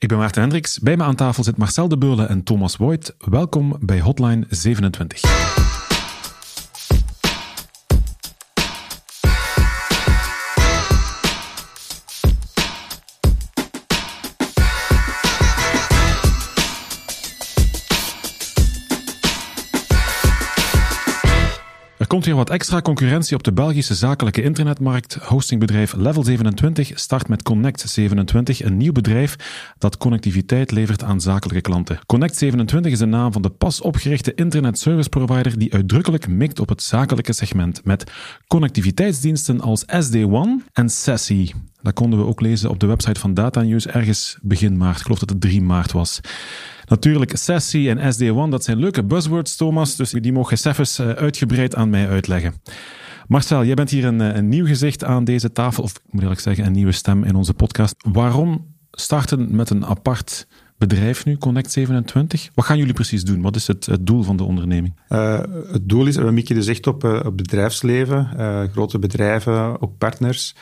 Ik ben Maarten Hendricks. Bij me aan tafel zit Marcel de Beulen en Thomas Voigt. Welkom bij Hotline 27. Komt weer wat extra concurrentie op de Belgische zakelijke internetmarkt. Hostingbedrijf Level 27 start met Connect 27, een nieuw bedrijf dat connectiviteit levert aan zakelijke klanten. Connect 27 is de naam van de pas opgerichte internet service provider die uitdrukkelijk mikt op het zakelijke segment met connectiviteitsdiensten als SD-WAN en SASE. Dat konden we ook lezen op de website van Data News ergens begin maart. Ik geloof dat het 3 maart was. Natuurlijk, Sassy en SD1, dat zijn leuke buzzwords, Thomas, dus die mogen je even eh, uitgebreid aan mij uitleggen. Marcel, jij bent hier een, eh, een nieuw gezicht aan deze tafel, of moet eerlijk zeggen, een nieuwe stem in onze podcast. Waarom starten met een apart bedrijf nu, Connect 27. Wat gaan jullie precies doen? Wat is het, het doel van de onderneming? Uh, het doel is, we mikken dus echt op, uh, op bedrijfsleven, grote bedrijven, ook partners,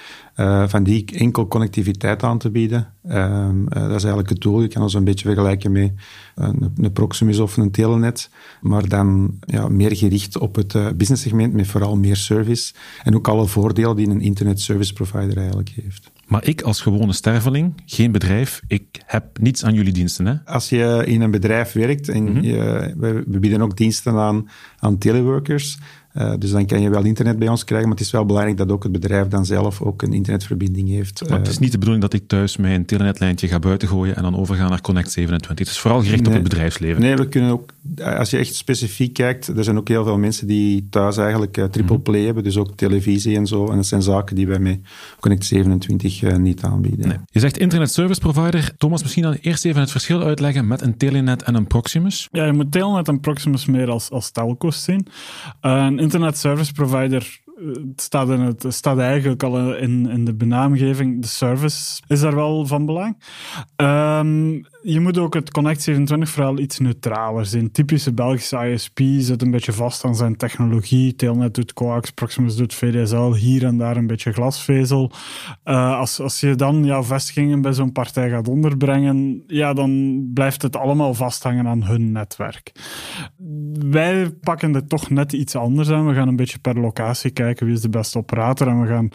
van die enkel connectiviteit aan te bieden. Ehm, dat is eigenlijk het doel. Je kan ons een beetje vergelijken met een, een Proximus of een Telenet, maar dan ja, meer gericht op het business segment, met vooral meer service en ook alle voordelen die een internet service provider eigenlijk heeft. Maar ik als gewone sterveling, geen bedrijf, ik heb niets aan jullie diensten. Hè? Als je in een bedrijf werkt en mhm. je, we, bieden ook diensten aan, aan teleworkers, uh, dus dan kan je wel internet bij ons krijgen, maar het is wel belangrijk dat ook het bedrijf dan zelf ook een internetverbinding heeft. Maar het is eh, niet de bedoeling dat ik thuis mijn telenetlijntje ga buitengooien en dan overga naar Connect 27. Het is vooral gericht op het bedrijfsleven. Nee, we kunnen ook, als je echt specifiek kijkt, er zijn ook heel veel mensen die thuis eigenlijk uh, triple play hebben, dus ook televisie en zo. En dat zijn zaken die wij met Connect 27 niet aanbieden. Nee. Je zegt internet service provider. Thomas, misschien dan eerst even het verschil uitleggen met een telenet en een Proximus. Ja, je moet telenet en Proximus meer als, als telco's zien internet service provider het staat, in het staat eigenlijk al in, in de benaamgeving. De service is daar wel van belang. Um, je moet ook het Connect 27 vooral iets neutraler zien. Typische Belgische ISP zit een beetje vast aan zijn technologie. Telnet doet coax, Proximus doet VDSL, hier en daar een beetje glasvezel. Uh, als, als je dan jouw vestigingen bij zo'n partij gaat onderbrengen, ja, dan blijft het allemaal vasthangen aan hun netwerk. Wij pakken dit toch net iets anders aan. We gaan een beetje per locatie kijken wie is de beste operator en we gaan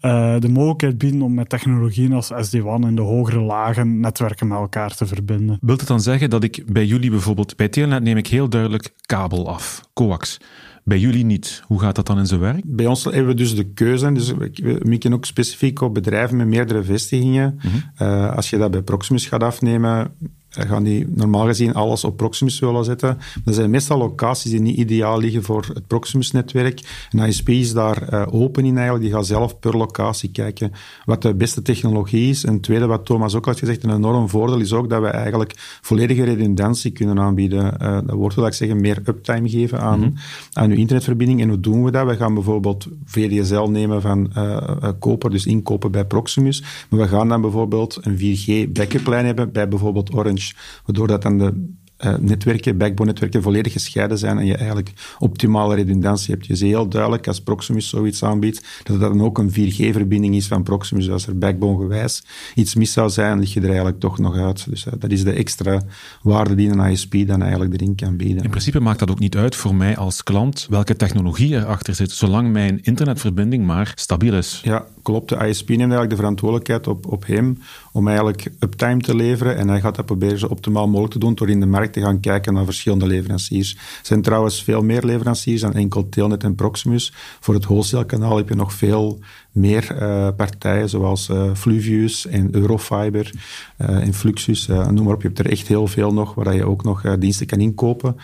uh, de mogelijkheid bieden om met technologieën als SD-WAN in de hogere lagen netwerken met elkaar te verbinden. Wilt het dan zeggen dat ik bij jullie bijvoorbeeld, bij Telenet neem ik heel duidelijk kabel af, coax. Bij jullie niet. Hoe gaat dat dan in zijn werk? Bij ons hebben we dus de keuze. Dus we mikken ook specifiek op bedrijven met meerdere vestigingen. Mhm. uh, als je dat bij Proximus gaat afnemen, gaan die normaal gezien alles op Proximus willen zetten. Er zijn meestal locaties die niet ideaal liggen voor het Proximus-netwerk. En ISP is daar uh, open in eigenlijk. Die gaat zelf per locatie kijken wat de beste technologie is. En het tweede, wat Thomas ook had gezegd, een enorm voordeel is ook dat we eigenlijk volledige redundantie kunnen aanbieden. Uh, dat wordt, wil ik zeggen, meer uptime geven aan, mm aan uw internetverbinding. En hoe doen we dat? We gaan bijvoorbeeld VDSL nemen van uh, koper, dus inkopen bij Proximus. Maar we gaan dan bijvoorbeeld een 4G backup lijn hebben bij bijvoorbeeld Orange waardoor dat dan de uh, netwerken, backbone-netwerken, volledig gescheiden zijn en je eigenlijk optimale redundantie hebt. Je ziet heel duidelijk als Proximus zoiets aanbiedt, dat dat dan ook een 4G-verbinding is van Proximus. Dus als er backbone-gewijs iets mis zou zijn, lig je er eigenlijk toch nog uit. Dus uh, dat is de extra waarde die een ISP dan eigenlijk erin kan bieden. In principe maakt dat ook niet uit voor mij als klant welke technologie erachter zit, zolang mijn internetverbinding maar stabiel is. Ja, klopt. De ISP neemt eigenlijk de verantwoordelijkheid op, op hem om eigenlijk uptime te leveren en hij gaat dat proberen zo optimaal mogelijk te doen door in de markt te gaan kijken naar verschillende leveranciers. Er zijn trouwens veel meer leveranciers dan enkel Telnet en Proximus. Voor het wholesale-kanaal heb je nog veel meer uh, partijen, zoals uh, Fluvius en Eurofiber uh, en Fluxus. noem maar op, je hebt er echt heel veel nog, waar je ook nog diensten kan inkopen.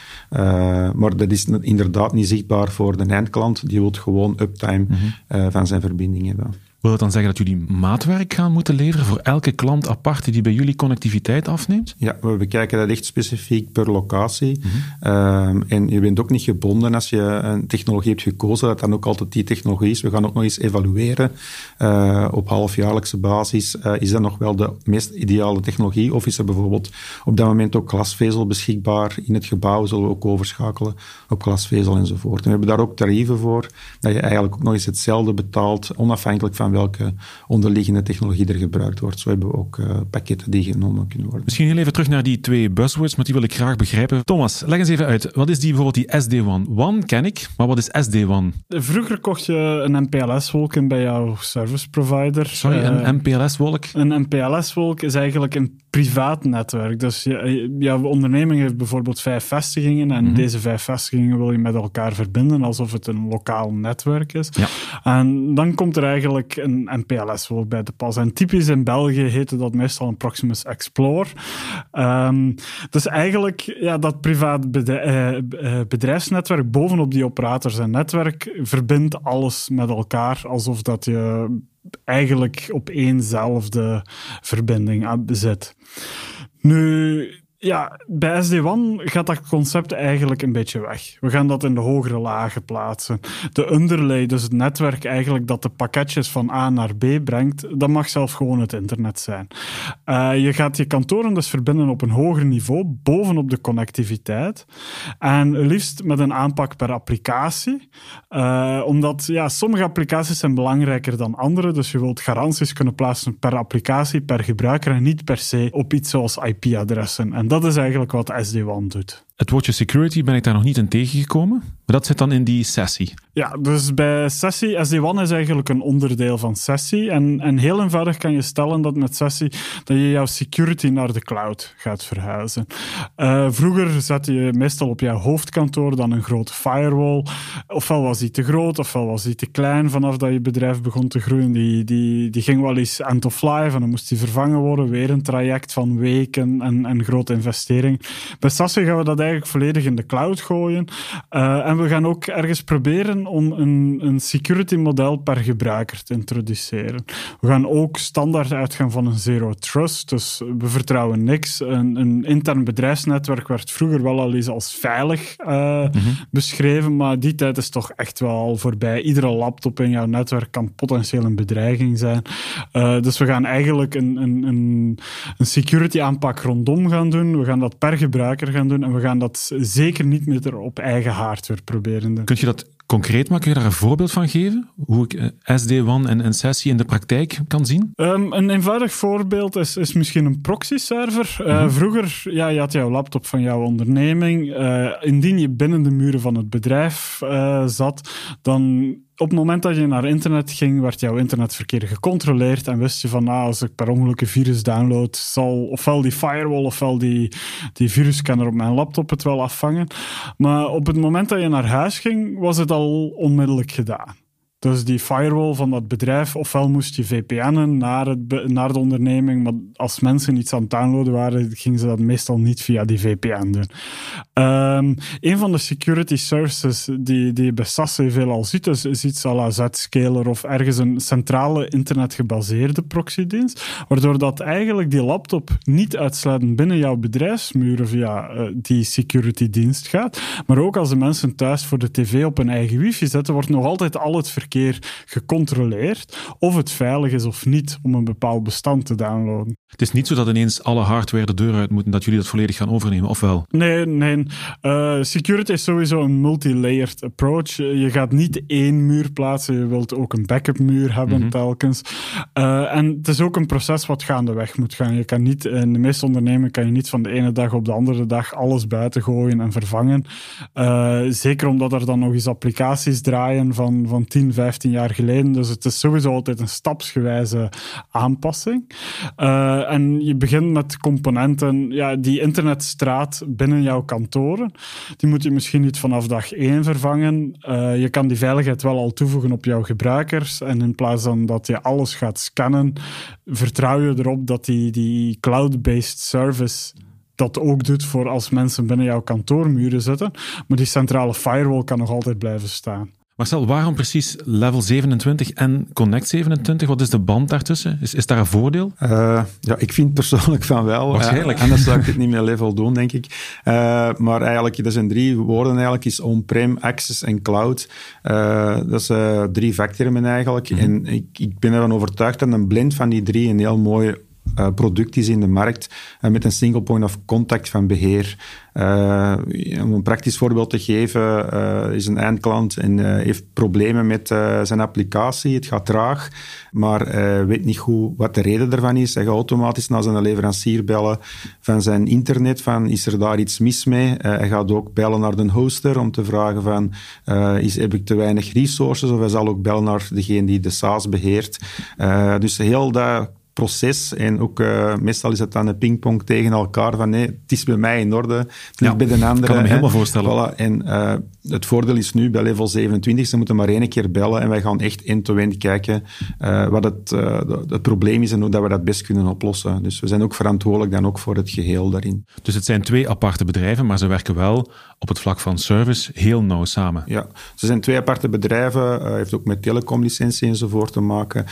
maar dat is inderdaad niet zichtbaar voor de eindklant. Die wil gewoon uptime mm van zijn verbinding hebben. Wil dat dan zeggen dat jullie maatwerk gaan moeten leveren voor elke klant apart die bij jullie connectiviteit afneemt? Ja, we bekijken dat echt specifiek per locatie. Mhm. Ehm, en je bent ook niet gebonden als je een technologie hebt gekozen, dat dan ook altijd die technologie is. We gaan ook nog eens evalueren uh, op halfjaarlijkse basis. Uh, is dat nog wel de meest ideale technologie? Of is er bijvoorbeeld op dat moment ook glasvezel beschikbaar in het gebouw? Zullen we ook overschakelen op glasvezel enzovoort. En we hebben daar ook tarieven voor, dat je eigenlijk ook nog eens hetzelfde betaalt, onafhankelijk van welke onderliggende technologie er gebruikt wordt. Zo hebben we ook uh, pakketten die genomen kunnen worden. Misschien heel even terug naar die twee buzzwords, maar die wil ik graag begrijpen. Thomas, leg eens even uit. Wat is die bijvoorbeeld die SD-WAN? WAN ken ik, maar wat is SD-WAN? Vroeger kocht je een MPLS-wolk in bij jouw service provider. Sorry, een uh, MPLS-wolk? Een MPLS-wolk is eigenlijk een privaat netwerk. Dus je, jouw onderneming heeft bijvoorbeeld vijf vestigingen en mm deze vijf vestigingen wil je met elkaar verbinden alsof het een lokaal netwerk is. Ja. En dan komt er eigenlijk een MPLS-wolk bij te pas. En typisch in België heette dat meestal een Proximus Explore. Um, dus eigenlijk ja, dat privaat eh, eh, bedrijfsnetwerk bovenop die operators en netwerk verbindt alles met elkaar alsof dat je eigenlijk op éénzelfde verbinding zit. Nu, ja, bij SD-WAN gaat dat concept eigenlijk een beetje weg. We gaan dat in de hogere lagen plaatsen. De underlay, dus het netwerk eigenlijk dat de pakketjes van A naar B brengt, dat mag zelf gewoon het internet zijn. Uh, je gaat je kantoren dus verbinden op een hoger niveau, bovenop de connectiviteit. En liefst met een aanpak per applicatie. Uh, omdat ja, sommige applicaties zijn belangrijker dan andere, dus je wilt garanties kunnen plaatsen per applicatie, per gebruiker en niet per se op iets zoals IP-adressen. En dat is eigenlijk wat SD-WAN doet. Het woordje security ben ik daar nog niet in tegengekomen, maar dat zit dan in die sessie. Ja, dus bij sessie, SD-WAN is eigenlijk een onderdeel van sessie. En, en heel eenvoudig kan je stellen dat met sessie dat je jouw security naar de cloud gaat verhuizen. Uh, vroeger zette je meestal op jouw hoofdkantoor dan een grote firewall. Ofwel was die te groot, ofwel was die te klein vanaf dat je bedrijf begon te groeien. Die, die, die ging wel eens end of life en dan moest die vervangen worden. Weer een traject van weken en, en grote investering. Bij sessie gaan we dat eigenlijk volledig in de cloud gooien. Uh, en we gaan ook ergens proberen om een, een security model per gebruiker te introduceren. We gaan ook standaard uitgaan van een zero trust. Dus we vertrouwen niks. Een, een intern bedrijfsnetwerk werd vroeger wel al eens als veilig uh, mm -hmm. beschreven, maar die tijd is toch echt wel voorbij. Iedere laptop in jouw netwerk kan potentieel een bedreiging zijn. Uh, dus we gaan eigenlijk een, een, een, een security aanpak rondom gaan doen. We gaan dat per gebruiker gaan doen en we gaan dat zeker niet meer op eigen hardware proberen. Kun je dat concreet maken? Kun je daar een voorbeeld van geven? Hoe ik eh, SD-WAN en een sessie in de praktijk kan zien? Um, een eenvoudig voorbeeld is, is misschien een proxy-server. Uh, mm -hmm. Vroeger, ja, je had jouw laptop van jouw onderneming. Uh, indien je binnen de muren van het bedrijf zat, dan op het moment dat je naar internet ging, werd jouw internetverkeer gecontroleerd en wist je van, nou, als ik per ongeluk een virus download, zal ofwel die firewall ofwel die, die virusscanner op mijn laptop het wel afvangen. Maar op het moment dat je naar huis ging, was het al onmiddellijk gedaan. Dus die firewall van dat bedrijf, ofwel moest je VPN'en naar, het, naar de onderneming, maar als mensen iets aan het downloaden waren, gingen ze dat meestal niet via die VPN doen. Um, een van de security services die, die je bij SAS veel al ziet, is, iets à la Zscaler of ergens een centrale internetgebaseerde proxydienst, waardoor dat eigenlijk die laptop niet uitsluitend binnen jouw bedrijfsmuren via uh, die security dienst gaat, maar ook als de mensen thuis voor de tv op een eigen wifi zetten, wordt nog altijd al het verkeer gecontroleerd of het veilig is of niet om een bepaald bestand te downloaden. Het is niet zo dat ineens alle hardware de deur uit moet en dat jullie dat volledig gaan overnemen, of wel? Nee, nee. Uh, security is sowieso een multi-layered approach. Je gaat niet één muur plaatsen, je wilt ook een backup muur hebben mm -hmm. telkens. Uh, en het is ook een proces wat gaandeweg moet gaan. Je kan niet, in de meeste ondernemingen kan je niet van de ene dag op de andere dag alles buiten gooien en vervangen. Uh, zeker omdat er dan nog eens applicaties draaien van, van 10, 15 jaar geleden. Dus het is sowieso altijd een stapsgewijze aanpassing. Uh, en je begint met componenten. Ja, die internetstraat binnen jouw kantoren, die moet je misschien niet vanaf dag één vervangen. Uh, je kan die veiligheid wel al toevoegen op jouw gebruikers. En in plaats van dat je alles gaat scannen, vertrouw je erop dat die, die cloud-based service dat ook doet voor als mensen binnen jouw kantoormuren zitten. Maar die centrale firewall kan nog altijd blijven staan. Marcel, waarom precies level 27 en Connect 27? Wat is de band daartussen? Is, is daar een voordeel? Uh, ja, ik vind persoonlijk van wel. Waarschijnlijk. Uh, anders zou ik het niet meer level doen, denk ik. Uh, maar eigenlijk, dat zijn drie woorden eigenlijk, is on-prem, access en cloud. dat zijn drie vaktermen eigenlijk. Mm -hmm. En ik, ik ben ervan overtuigd dat een blend van die drie een heel mooi uh, product is in de markt uh, met een single point of contact van beheer. Uh, om een praktisch voorbeeld te geven, is een eindklant en heeft problemen met zijn applicatie. Het gaat traag, maar weet niet goed wat de reden daarvan is. Hij gaat automatisch naar zijn leverancier bellen van zijn internet, van is er daar iets mis mee? hij gaat ook bellen naar de hoster om te vragen van is, heb ik te weinig resources? Of hij zal ook bellen naar degene die de SaaS beheert. dus heel dat proces. En ook uh, meestal is het dan een pingpong tegen elkaar van nee, het is bij mij in orde, het ja, bij de andere. Ik kan me helemaal voorstellen. Voilà. En uh, het voordeel is nu bij level 27, ze moeten maar één keer bellen en wij gaan echt end-to-end kijken uh, wat het, het probleem is en hoe dat we dat best kunnen oplossen. Dus we zijn ook verantwoordelijk dan ook voor het geheel daarin. Dus het zijn twee aparte bedrijven, maar ze werken wel op het vlak van service heel nauw samen. Ja, ze zijn twee aparte bedrijven, heeft ook met telecomlicentie enzovoort te maken,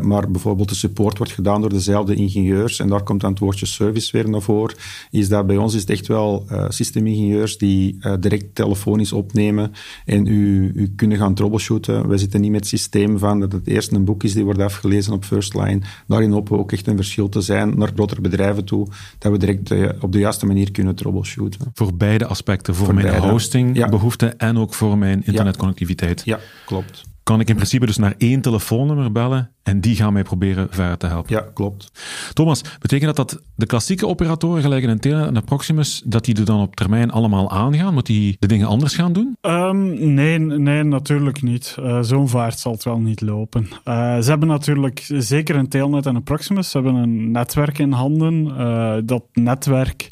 maar bijvoorbeeld de support wordt gedaan door dezelfde ingenieurs. En daar komt dan het woordje service weer naar voren. Is dat bij ons is het echt wel uh, systeemingenieurs die uh, direct telefonisch opnemen en u, u kunnen gaan troubleshooten. Wij zitten niet met het systeem van dat het eerst een boek is die wordt afgelezen op first line. Daarin hopen we ook echt een verschil te zijn naar grotere bedrijven toe, dat we direct uh, op de juiste manier kunnen troubleshooten. Voor beide aspecten, voor, mijn hostingbehoeften ja. en ook voor mijn internetconnectiviteit. Ja, klopt kan ik in principe dus naar één telefoonnummer bellen en die gaan mij proberen verder te helpen. Ja, klopt. Thomas, betekent dat dat de klassieke operatoren, gelijk een Telenet en een Proximus, dat die er dan op termijn allemaal aangaan? Moet die de dingen anders gaan doen? Um, nee, nee, natuurlijk niet. Uh, Zo'n vaart zal het wel niet lopen. Uh, ze hebben natuurlijk zeker een Telenet en een Proximus. Ze hebben een netwerk in handen. Uh, dat netwerk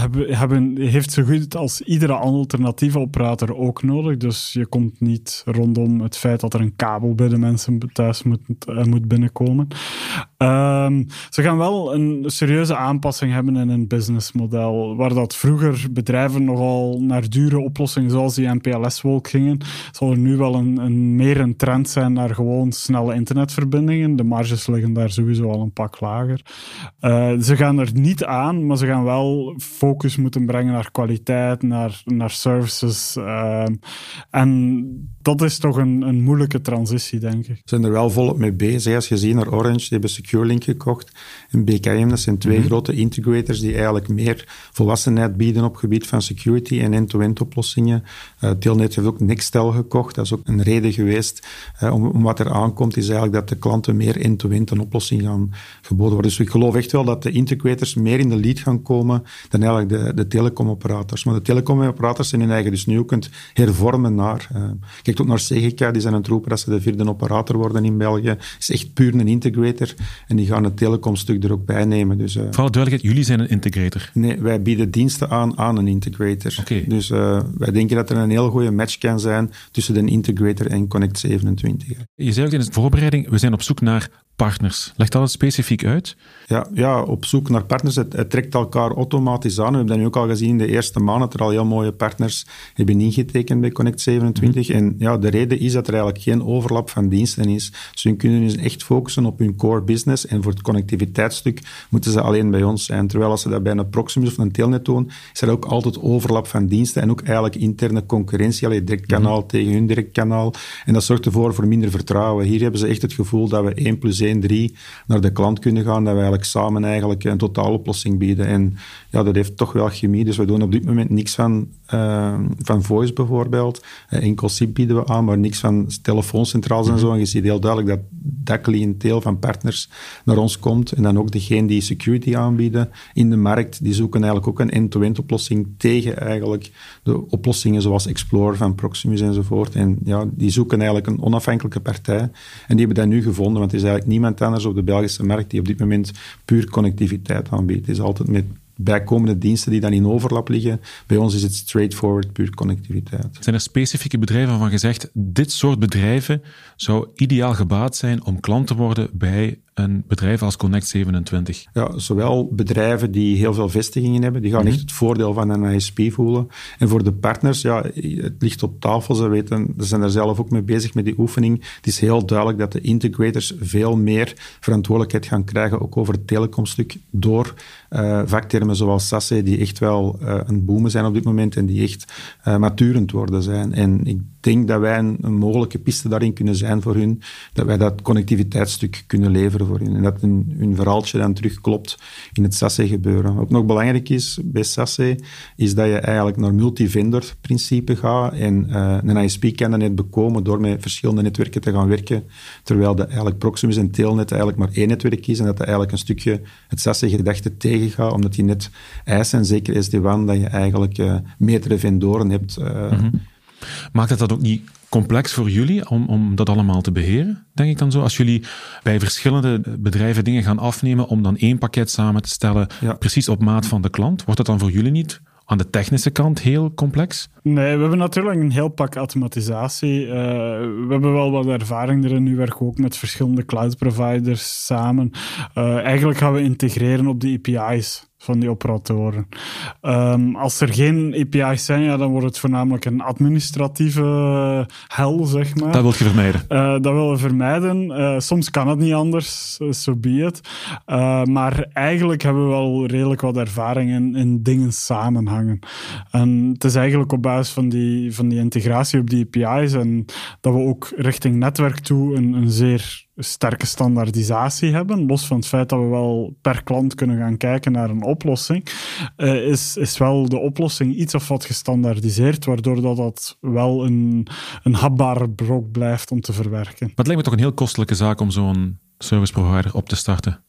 hebben, hebben, heeft zo goed als iedere alternatieve operator ook nodig. Dus je komt niet rondom het feit dat er een kabel bij de mensen thuis moet, uh, moet binnenkomen. Um, ze gaan wel een serieuze aanpassing hebben in een businessmodel. Waar dat vroeger bedrijven nogal naar dure oplossingen zoals die MPLS-wolk gingen, zal er nu wel een, een, meer een trend zijn naar gewoon snelle internetverbindingen. De marges liggen daar sowieso al een pak lager. Uh, ze gaan er niet aan, maar ze gaan wel focus moeten brengen naar kwaliteit, naar, naar services. Uh, en dat is toch een, een moeilijke transitie, denk ik. Ze zijn er wel volop mee bezig. Als je ziet naar Orange, die hebben SecureLink gekocht. En BKM, dat zijn twee mhm. grote integrators die eigenlijk meer volwassenheid bieden op gebied van security en end-to-end oplossingen. Uh, Telnet heeft ook Nextel gekocht. Dat is ook een reden geweest uh, om, om, wat er aankomt, is eigenlijk dat de klanten meer end-to-end een oplossing gaan geboden worden. Dus ik geloof echt wel dat de integrators meer in de lead gaan komen dan eigenlijk de, de telecomoperators. Maar de telecomoperators zijn hun eigen dus nu ook kunt hervormen naar... Uh, kijk naar Segica, die zijn aan het roepen dat ze de vierde operator worden in België. is echt puur een integrator en die gaan het telecomstuk er ook bij nemen. Dus, uh, Voor duidelijkheid, jullie zijn een integrator? Nee, wij bieden diensten aan aan een integrator. Okay. Dus uh, wij denken dat er een heel goede match kan zijn tussen de integrator en Connect 27. Je zei ook in de voorbereiding, we zijn op zoek naar partners. Leg dat het specifiek uit? Ja, ja, op zoek naar partners. Het, trekt elkaar automatisch aan. We hebben dat nu ook al gezien in de eerste maanden, dat er al heel mooie partners hebben ingetekend bij Connect 27. Mhm. En ja, de reden is dat er eigenlijk geen overlap van diensten is. Dus hun kunnen dus echt focussen op hun core business. En voor het connectiviteitsstuk moeten ze alleen bij ons zijn. Terwijl als ze dat bij een Proximus of een Telnet doen, is er ook altijd overlap van diensten en ook eigenlijk interne concurrentie. Alleen direct kanaal mhm. tegen hun direct kanaal. En dat zorgt ervoor voor minder vertrouwen. Hier hebben ze echt het gevoel dat we 1 plus 1 drie naar de klant kunnen gaan, dat we eigenlijk samen eigenlijk een totaaloplossing bieden. En ja, dat heeft toch wel chemie. Dus we doen op dit moment niks van, uh, van voice bijvoorbeeld. Uh, enkel SIP bieden we aan, maar niks van telefooncentrales en zo. Mhm. En je ziet heel duidelijk dat dat cliënteel van partners naar ons komt. En dan ook degene die security aanbieden in de markt, die zoeken eigenlijk ook een end-to-end oplossing tegen eigenlijk de oplossingen zoals Explorer van Proximus enzovoort. En ja, die zoeken eigenlijk een onafhankelijke partij. En die hebben dat nu gevonden, want het is eigenlijk niemand anders op de Belgische markt die op dit moment puur connectiviteit aanbiedt. Het is altijd met bijkomende diensten die dan in overlap liggen. Bij ons is het straightforward, puur connectiviteit. Zijn er specifieke bedrijven waarvan gezegd, dit soort bedrijven zou ideaal gebaat zijn om klant te worden bij een bedrijf als Connect 27? Ja, zowel bedrijven die heel veel vestigingen hebben, die gaan mhm. echt het voordeel van een ISP voelen. En voor de partners, ja, het ligt op tafel, ze weten, ze zijn er zelf ook mee bezig met die oefening. Het is heel duidelijk dat de integrators veel meer verantwoordelijkheid gaan krijgen, ook over het telecomstuk, door uh, vaktermen zoals SASE, die echt wel uh, een boomen zijn op dit moment en die echt uh, maturend worden zijn. En ik denk dat wij een, mogelijke piste daarin kunnen zijn voor hun, dat wij dat connectiviteitsstuk kunnen leveren voor hun. En dat hun, verhaaltje dan terug klopt in het SASE gebeuren. Wat nog belangrijk is bij SASE, is dat je eigenlijk naar multi-vendor principe gaat en uh, een ISP kan dat net bekomen door met verschillende netwerken te gaan werken, terwijl de eigenlijk Proximus en Telnet eigenlijk maar één netwerk is en dat dat eigenlijk een stukje het SASE-gedachte tegengaat, omdat die net eisen, en zeker SD-WAN, dat je eigenlijk uh, meerdere vendoren hebt. Mm -hmm. Maakt het dat ook niet complex voor jullie om, om dat allemaal te beheren, denk ik dan zo? Als jullie bij verschillende bedrijven dingen gaan afnemen om dan één pakket samen te stellen, ja. precies op maat van de klant, wordt dat dan voor jullie niet aan de technische kant heel complex? Nee, we hebben natuurlijk een heel pak automatisatie. Uh, we hebben wel wat ervaring erin. Nu werken we ook met verschillende cloud providers samen. Uh, eigenlijk gaan we integreren op de API's van die operatoren. Um, als er geen API's zijn, ja, dan wordt het voornamelijk een administratieve hel, zeg maar. Dat wil je vermijden. Uh, dat willen we vermijden. Uh, soms kan het niet anders, so eh, be it. Uh, maar eigenlijk hebben we wel redelijk wat ervaring in, in dingen samenhangen. En het is eigenlijk op basis van die, van die integratie op die API's en dat we ook richting netwerk toe een, een zeer sterke standaardisatie hebben, los van het feit dat we wel per klant kunnen gaan kijken naar een oplossing, uh, is, is wel de oplossing iets of wat gestandaardiseerd, waardoor dat, dat wel een, een hapbare brok blijft om te verwerken. Maar het lijkt me toch een heel kostelijke zaak om zo'n service provider op te starten?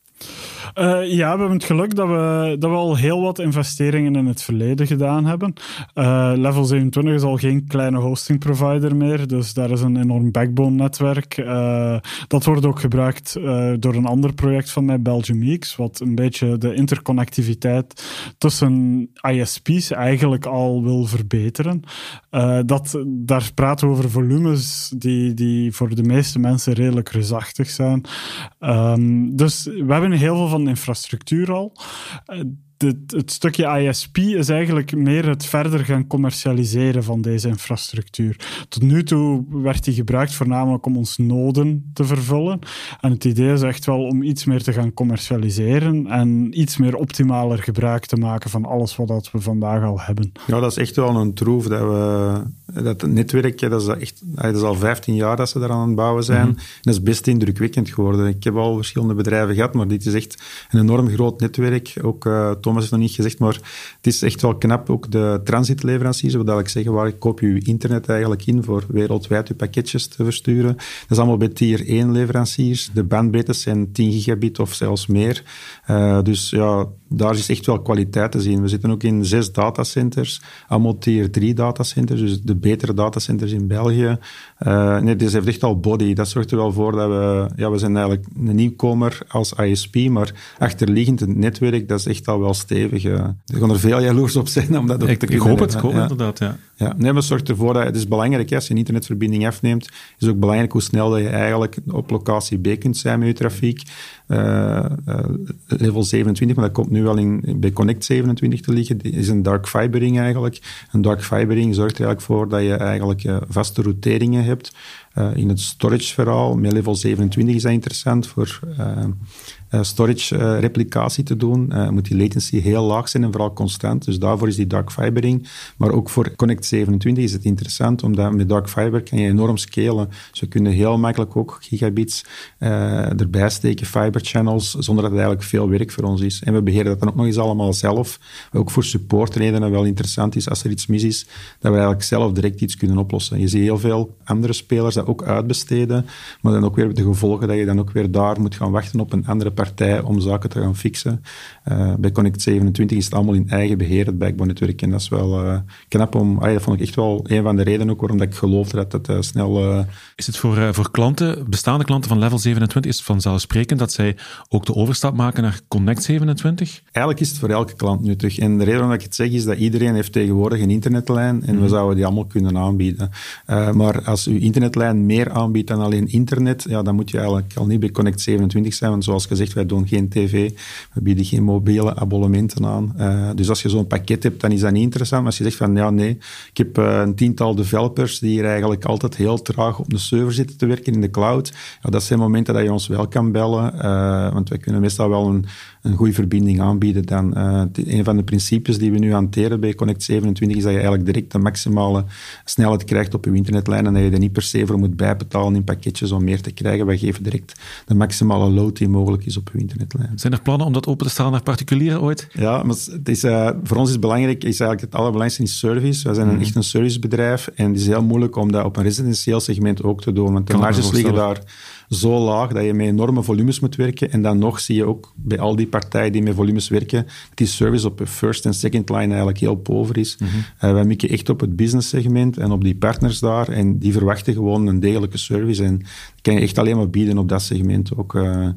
Uh, ja, we hebben het geluk dat we, dat we al heel wat investeringen in het verleden gedaan hebben. Uh, Level 27 is al geen kleine hosting provider meer, dus daar is een enorm backbone-netwerk. Uh, dat wordt ook gebruikt door een ander project van mij, Belgium X, wat een beetje de interconnectiviteit tussen ISP's eigenlijk al wil verbeteren. dat, daar praten we over volumes die, die voor de meeste mensen redelijk reusachtig zijn. Um, dus we hebben heel veel van infrastructuur al. Het stukje ISP is eigenlijk meer het verder gaan commercialiseren van deze infrastructuur. Tot nu toe werd die gebruikt voornamelijk om ons noden te vervullen. En het idee is echt wel om iets meer te gaan commercialiseren en iets meer optimaler gebruik te maken van alles wat we vandaag al hebben. Ja, dat is echt wel een troef dat we dat netwerk, dat is, echt, dat is al 15 jaar dat ze daar aan het bouwen zijn. Mm dat is best indrukwekkend geworden. Ik heb al verschillende bedrijven gehad, maar dit is echt een enorm groot netwerk. Ook uh, Thomas heeft nog niet gezegd, maar het is echt wel knap. Ook de transitleveranciers, wat ik zeggen, waar koop je internet eigenlijk in voor wereldwijd je pakketjes te versturen. Dat is allemaal bij tier 1 leveranciers. De bandbreedtes zijn 10 gigabit of zelfs meer. Uh, dus ja, daar is echt wel kwaliteit te zien. We zitten ook in zes datacenters, allemaal tier 3 datacenters, dus de betere datacenters in België. Uh, nee, dus heeft echt al body. Dat zorgt er wel voor dat we, ja, we zijn eigenlijk een nieuwkomer als ISP, maar achterliggend het netwerk, dat is echt al wel stevig. Uh. Er gaan er veel jaloers op zijn om dat ook ik, te kunnen Ik hoop het, ik hoop ja. inderdaad, ja. Ja, nee, maar zorgt ervoor dat het is belangrijk, hè, als je een internetverbinding afneemt, is ook belangrijk hoe snel dat je eigenlijk op locatie B kunt zijn met je trafiek. Uh, level 27, maar dat komt nu wel in, bij Connect 27 te liggen, is een dark fibering eigenlijk. Een dark fibering zorgt er eigenlijk voor dat je eigenlijk uh, vaste routeringen hebt. In het storage verhaal, met level 27 is dat interessant voor uh, storage uh, replicatie te doen, moet die latency heel laag zijn en vooral constant. Dus daarvoor is die dark fibering. Maar ook voor Connect 27 is het interessant, omdat met dark fiber kan je enorm scalen. Dus we kunnen heel makkelijk ook gigabits erbij steken, fiber channels, zonder dat het eigenlijk veel werk voor ons is. En we beheren dat dan ook nog eens allemaal zelf. Ook voor supportredenen wel interessant is, als er iets mis is, dat we eigenlijk zelf direct iets kunnen oplossen. Je ziet heel veel andere spelers dat ook uitbesteden, maar dan ook weer de gevolgen dat je dan ook weer daar moet gaan wachten op een andere partij om zaken te gaan fixen. Uh, bij Connect 27 is het allemaal in eigen beheer, het backbone-netwerk. En dat is wel uh, knap om... Ah, dat vond ik echt wel een van de redenen ook waarom dat ik geloofde dat het uh, snel... Is het voor, voor klanten, bestaande klanten van Level 27, is het vanzelfsprekend dat zij ook de overstap maken naar Connect 27? Eigenlijk is het voor elke klant nuttig. En de reden waarom ik het zeg is dat iedereen heeft tegenwoordig een internetlijn en we mhm. zouden die allemaal kunnen aanbieden. maar als uw internetlijn meer aanbiedt dan alleen internet, ja, dan moet je eigenlijk al niet bij Connect 27 zijn, want zoals gezegd, wij doen geen tv, we bieden geen mobiele abonnementen aan. Uh, dus als je zo'n pakket hebt, dan is dat niet interessant. Maar als je zegt van, ja, nee, ik heb uh, een tiental developers die hier eigenlijk altijd heel traag op de server zitten te werken in de cloud, ja, dat zijn momenten dat je ons wel kan bellen, uh, want wij kunnen meestal wel een, een goede verbinding aanbieden. Dan, een van de principes die we nu hanteren bij Connect 27 is dat je eigenlijk direct de maximale snelheid krijgt op je internetlijn en dat je er niet per se voor moet bijbetalen in pakketjes om meer te krijgen. Wij geven direct de maximale load die mogelijk is op je internetlijn. Zijn er plannen om dat open te stellen naar particulieren ooit? Ja, maar het is, uh, voor ons is het belangrijk, is eigenlijk het allerbelangrijkste is service. Wij zijn een, mm. echt een servicebedrijf en het is heel moeilijk om dat op een residentieel segment ook te doen, want de marges liggen daar zo laag dat je met enorme volumes moet werken. En dan nog zie je ook bij al die partijen die met volumes werken, dat die service op de first en second line eigenlijk heel pover is. Mm -hmm. wij mikken echt op het business segment en op die partners daar. En die verwachten gewoon een degelijke service. En dat kan je echt alleen maar bieden op dat segment ook. Uh,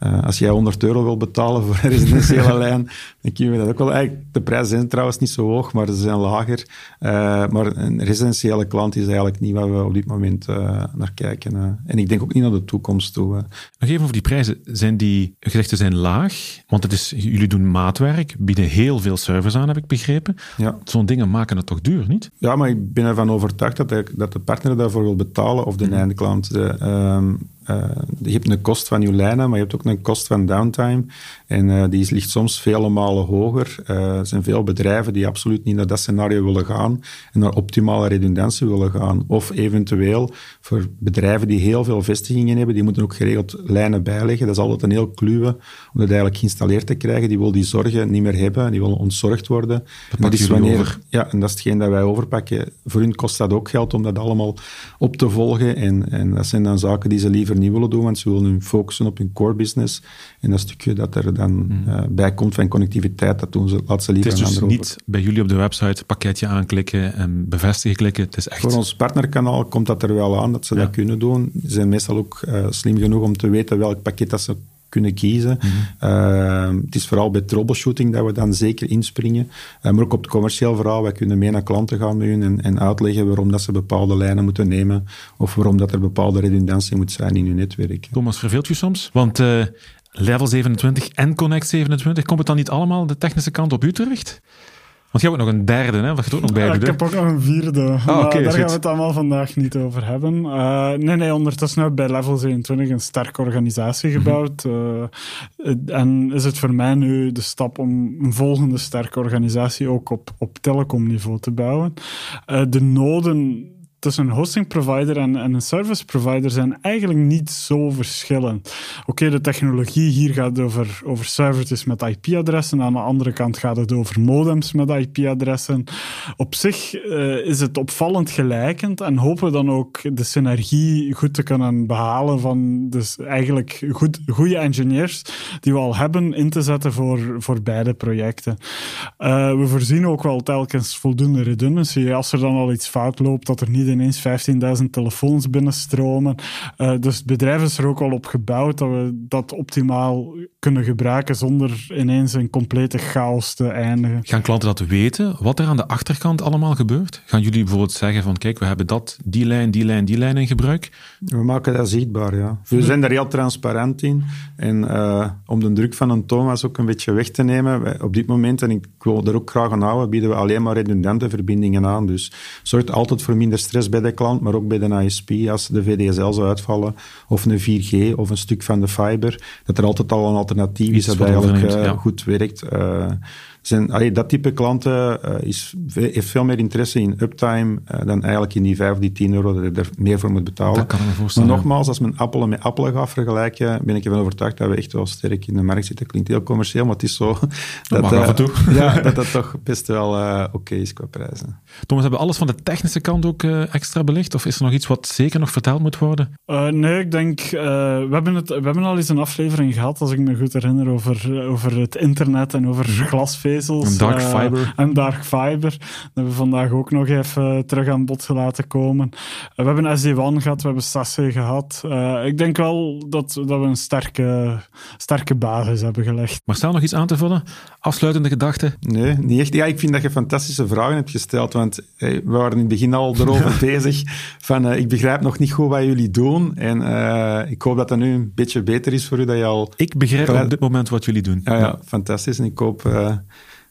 uh, als jij 100 euro wil betalen voor een residentiële lijn, dan kun je dat ook wel. Eigenlijk, de prijzen zijn trouwens niet zo hoog, maar ze zijn lager. Uh, maar een residentiële klant is eigenlijk niet waar we op dit moment uh, naar kijken. en ik denk ook niet naar de toekomst toe. Nog even over die prijzen. Zijn die gezichten zijn laag? Want het is, jullie doen maatwerk, bieden heel veel service aan, heb ik begrepen. Ja. Zo'n dingen maken het toch duur, niet? Ja, maar ik ben ervan overtuigd dat de, dat de partner daarvoor wil betalen of de mm. eindklant. De, um, uh, je hebt een kost van je lijnen, maar je hebt ook een kost van downtime. En uh, die ligt soms vele malen hoger. Uh, er zijn veel bedrijven die absoluut niet naar dat scenario willen gaan en naar optimale redundantie willen gaan. Of eventueel voor bedrijven die heel veel vestigingen hebben, die moeten ook geregeld lijnen bijleggen. Dat is altijd een heel kluwe om dat eigenlijk geïnstalleerd te krijgen. Die wil die zorgen niet meer hebben, die willen ontzorgd worden. Dat en dat is wanneer, over. Ja, en dat is hetgeen dat wij overpakken. Voor hun kost dat ook geld om dat allemaal op te volgen. En, en dat zijn dan zaken die ze liever niet willen doen, want ze willen hun focussen op hun core business. En dat stukje dat er dan uh, bij komt van connectiviteit, dat doen ze, laat ze liever Het is dus niet bij jullie op de website pakketje aanklikken en bevestigen klikken. Het is echt... Voor ons partnerkanaal komt dat er wel aan dat ze dat kunnen doen. Ze zijn meestal ook uh, slim genoeg om te weten welk pakket dat ze kunnen kiezen. Mm -hmm. uh, het is vooral bij troubleshooting dat we dan zeker inspringen. Uh, maar ook op het commercieel verhaal, wij kunnen mee naar klanten gaan met hun en, en, uitleggen waarom dat ze bepaalde lijnen moeten nemen of waarom dat er bepaalde redundantie moet zijn in hun netwerk. Thomas, verveelt je soms? Want uh, Level 27 en Connect 27, komt het dan niet allemaal de technische kant op u terecht? Want je hebt ook nog een derde, hè? Wat je ook nog bij Ik heb ook nog een vierde. Ah, maar daar gaan we het allemaal vandaag niet over hebben. Uh, nee, nee, ondertussen hebben we bij Level 27 een sterke organisatie mhm. gebouwd. Mm en is het voor mij nu de stap om een volgende sterke organisatie ook op, op telecomniveau te bouwen. Uh, de noden tussen een hosting provider en, en, een service provider zijn eigenlijk niet zo verschillend. Oké, de technologie hier gaat over, over servers met IP-adressen. Aan de andere kant gaat het over modems met IP-adressen. Op zich uh, is het opvallend gelijkend en hopen we dan ook de synergie goed te kunnen behalen van dus eigenlijk goed, goede engineers die we al hebben in te zetten voor, voor beide projecten. Uh, we voorzien ook wel telkens voldoende redundancy. Als er dan al iets fout loopt, dat er niet ineens 15.000 telefoons binnenstromen. Uh, dus het bedrijf is er ook al op gebouwd dat we dat optimaal kunnen gebruiken zonder ineens een complete chaos te eindigen. Gaan klanten dat weten, wat er aan de achterkant allemaal gebeurt? Gaan jullie bijvoorbeeld zeggen van kijk, we hebben dat, die lijn, die lijn, die lijn in gebruik? We maken dat zichtbaar, ja. We zijn daar heel transparant in. En uh, om de druk van een Thomas ook een beetje weg te nemen, op dit moment, en ik wil er ook graag aan houden, bieden we alleen maar redundante verbindingen aan. Dus zorgt altijd voor minder stress bij de klant, maar ook bij de ISP. Als de VDSL zou uitvallen, of een 4G, of een stuk van de fiber, dat er altijd al een alternatief is dat eigenlijk uh, goed werkt. Uh, zijn, dat type klanten uh, is, heeft veel meer interesse in uptime uh, dan eigenlijk in die 5 of die 10 euro dat je er meer voor moet betalen. Dat kan me voorstellen. Maar nogmaals, als men appelen met appelen gaat vergelijken, ben ik ervan overtuigd dat we echt wel sterk in de markt zitten. Klinkt heel commercieel, maar het is zo dat, dat, af en toe. ja, dat dat toch best wel uh, oké okay is qua prijzen. Thomas, hebben we alles van de technische kant ook extra belicht? Of is er nog iets wat zeker nog verteld moet worden? nee, ik denk, we, hebben het, we hebben al eens een aflevering gehad, als ik me goed herinner, over, over het internet en over glasvezel en dark eh, fiber. en dark fiber. Dat hebben we vandaag ook nog even terug aan bod laten komen. we hebben SD-WAN gehad, we hebben SASE gehad. Eh, ik denk wel dat, dat we een sterke, sterke basis hebben gelegd. Marcel, nog iets aan te vullen? Afsluitende gedachten? Nee, niet echt. Ja, ik vind dat je fantastische vragen hebt gesteld, want we waren in het begin al erover bezig van ik begrijp nog niet goed wat jullie doen en ik hoop dat dat nu een beetje beter is voor u, dat je al... Ik begrijp op dit moment wat jullie doen. Ja, ja, fantastisch. En ik hoop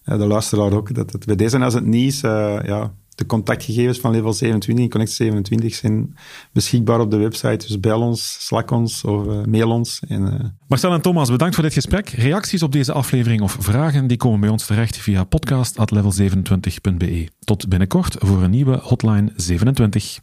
de luisteraar ook, dat bij deze als het niet is, ja, de contactgegevens van Level 27 en Connect 27 zijn beschikbaar op de website. Dus bel ons, slak ons of uh, mail ons. En, uh... Marcel en Thomas, bedankt voor dit gesprek. Reacties op deze aflevering of vragen die komen bij ons terecht via podcast.level27.be. Tot binnenkort voor een nieuwe Hotline 27.